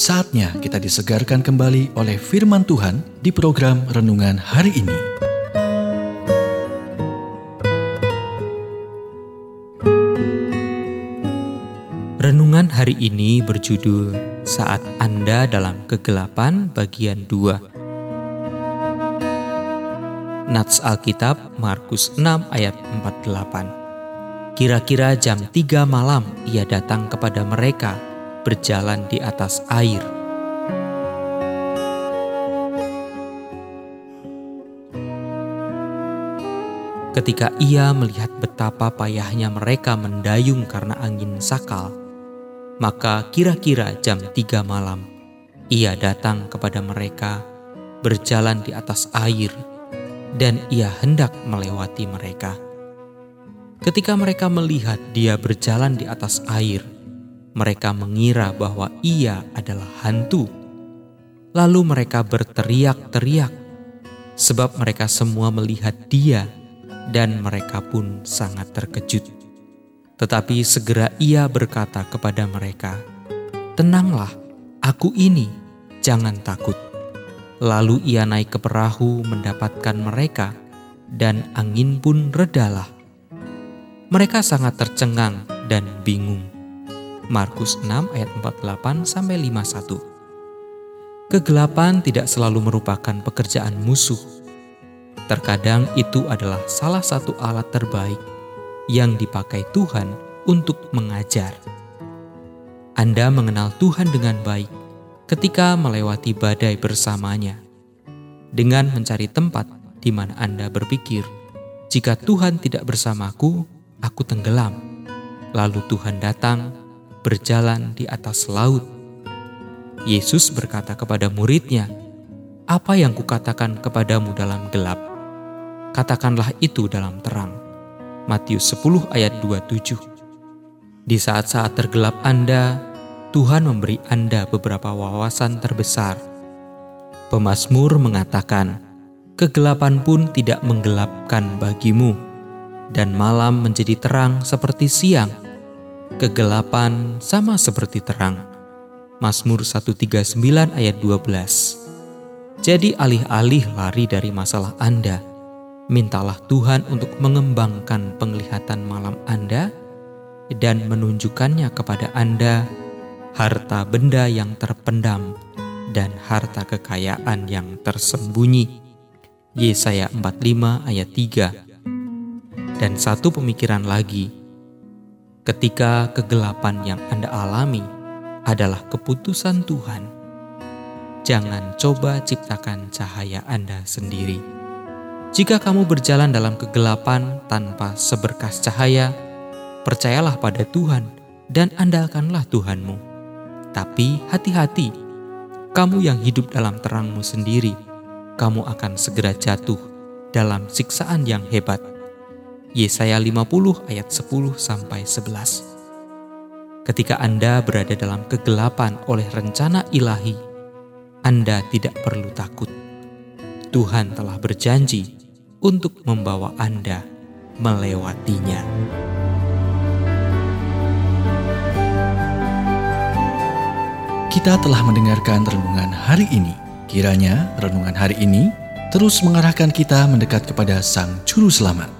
Saatnya kita disegarkan kembali oleh firman Tuhan di program renungan hari ini. Renungan hari ini berjudul Saat Anda dalam Kegelapan bagian 2. Nats Alkitab Markus 6 ayat 48. Kira-kira jam 3 malam ia datang kepada mereka berjalan di atas air. Ketika ia melihat betapa payahnya mereka mendayung karena angin sakal, maka kira-kira jam tiga malam, ia datang kepada mereka berjalan di atas air dan ia hendak melewati mereka. Ketika mereka melihat dia berjalan di atas air, mereka mengira bahwa ia adalah hantu. Lalu mereka berteriak-teriak, sebab mereka semua melihat dia, dan mereka pun sangat terkejut. Tetapi segera ia berkata kepada mereka, "Tenanglah, aku ini, jangan takut." Lalu ia naik ke perahu mendapatkan mereka, dan angin pun redalah. Mereka sangat tercengang dan bingung Markus 6 ayat 48 sampai 51. Kegelapan tidak selalu merupakan pekerjaan musuh. Terkadang itu adalah salah satu alat terbaik yang dipakai Tuhan untuk mengajar. Anda mengenal Tuhan dengan baik ketika melewati badai bersamanya. Dengan mencari tempat di mana Anda berpikir, "Jika Tuhan tidak bersamaku, aku tenggelam." Lalu Tuhan datang berjalan di atas laut. Yesus berkata kepada muridnya, "Apa yang kukatakan kepadamu dalam gelap, katakanlah itu dalam terang." Matius 10 ayat 27. Di saat-saat tergelap Anda, Tuhan memberi Anda beberapa wawasan terbesar. Pemasmur mengatakan, "Kegelapan pun tidak menggelapkan bagimu, dan malam menjadi terang seperti siang." Kegelapan sama seperti terang. Mazmur 139 ayat 12. Jadi alih-alih lari dari masalah Anda, mintalah Tuhan untuk mengembangkan penglihatan malam Anda dan menunjukkannya kepada Anda harta benda yang terpendam dan harta kekayaan yang tersembunyi. Yesaya 45 ayat 3 Dan satu pemikiran lagi, ketika kegelapan yang Anda alami adalah keputusan Tuhan. Jangan coba ciptakan cahaya Anda sendiri. Jika kamu berjalan dalam kegelapan tanpa seberkas cahaya, percayalah pada Tuhan dan andalkanlah Tuhanmu. Tapi hati-hati, kamu yang hidup dalam terangmu sendiri, kamu akan segera jatuh dalam siksaan yang hebat Yesaya 50 ayat 10 sampai 11. Ketika Anda berada dalam kegelapan oleh rencana ilahi, Anda tidak perlu takut. Tuhan telah berjanji untuk membawa Anda melewatinya. Kita telah mendengarkan renungan hari ini. Kiranya renungan hari ini terus mengarahkan kita mendekat kepada Sang Juru Selamat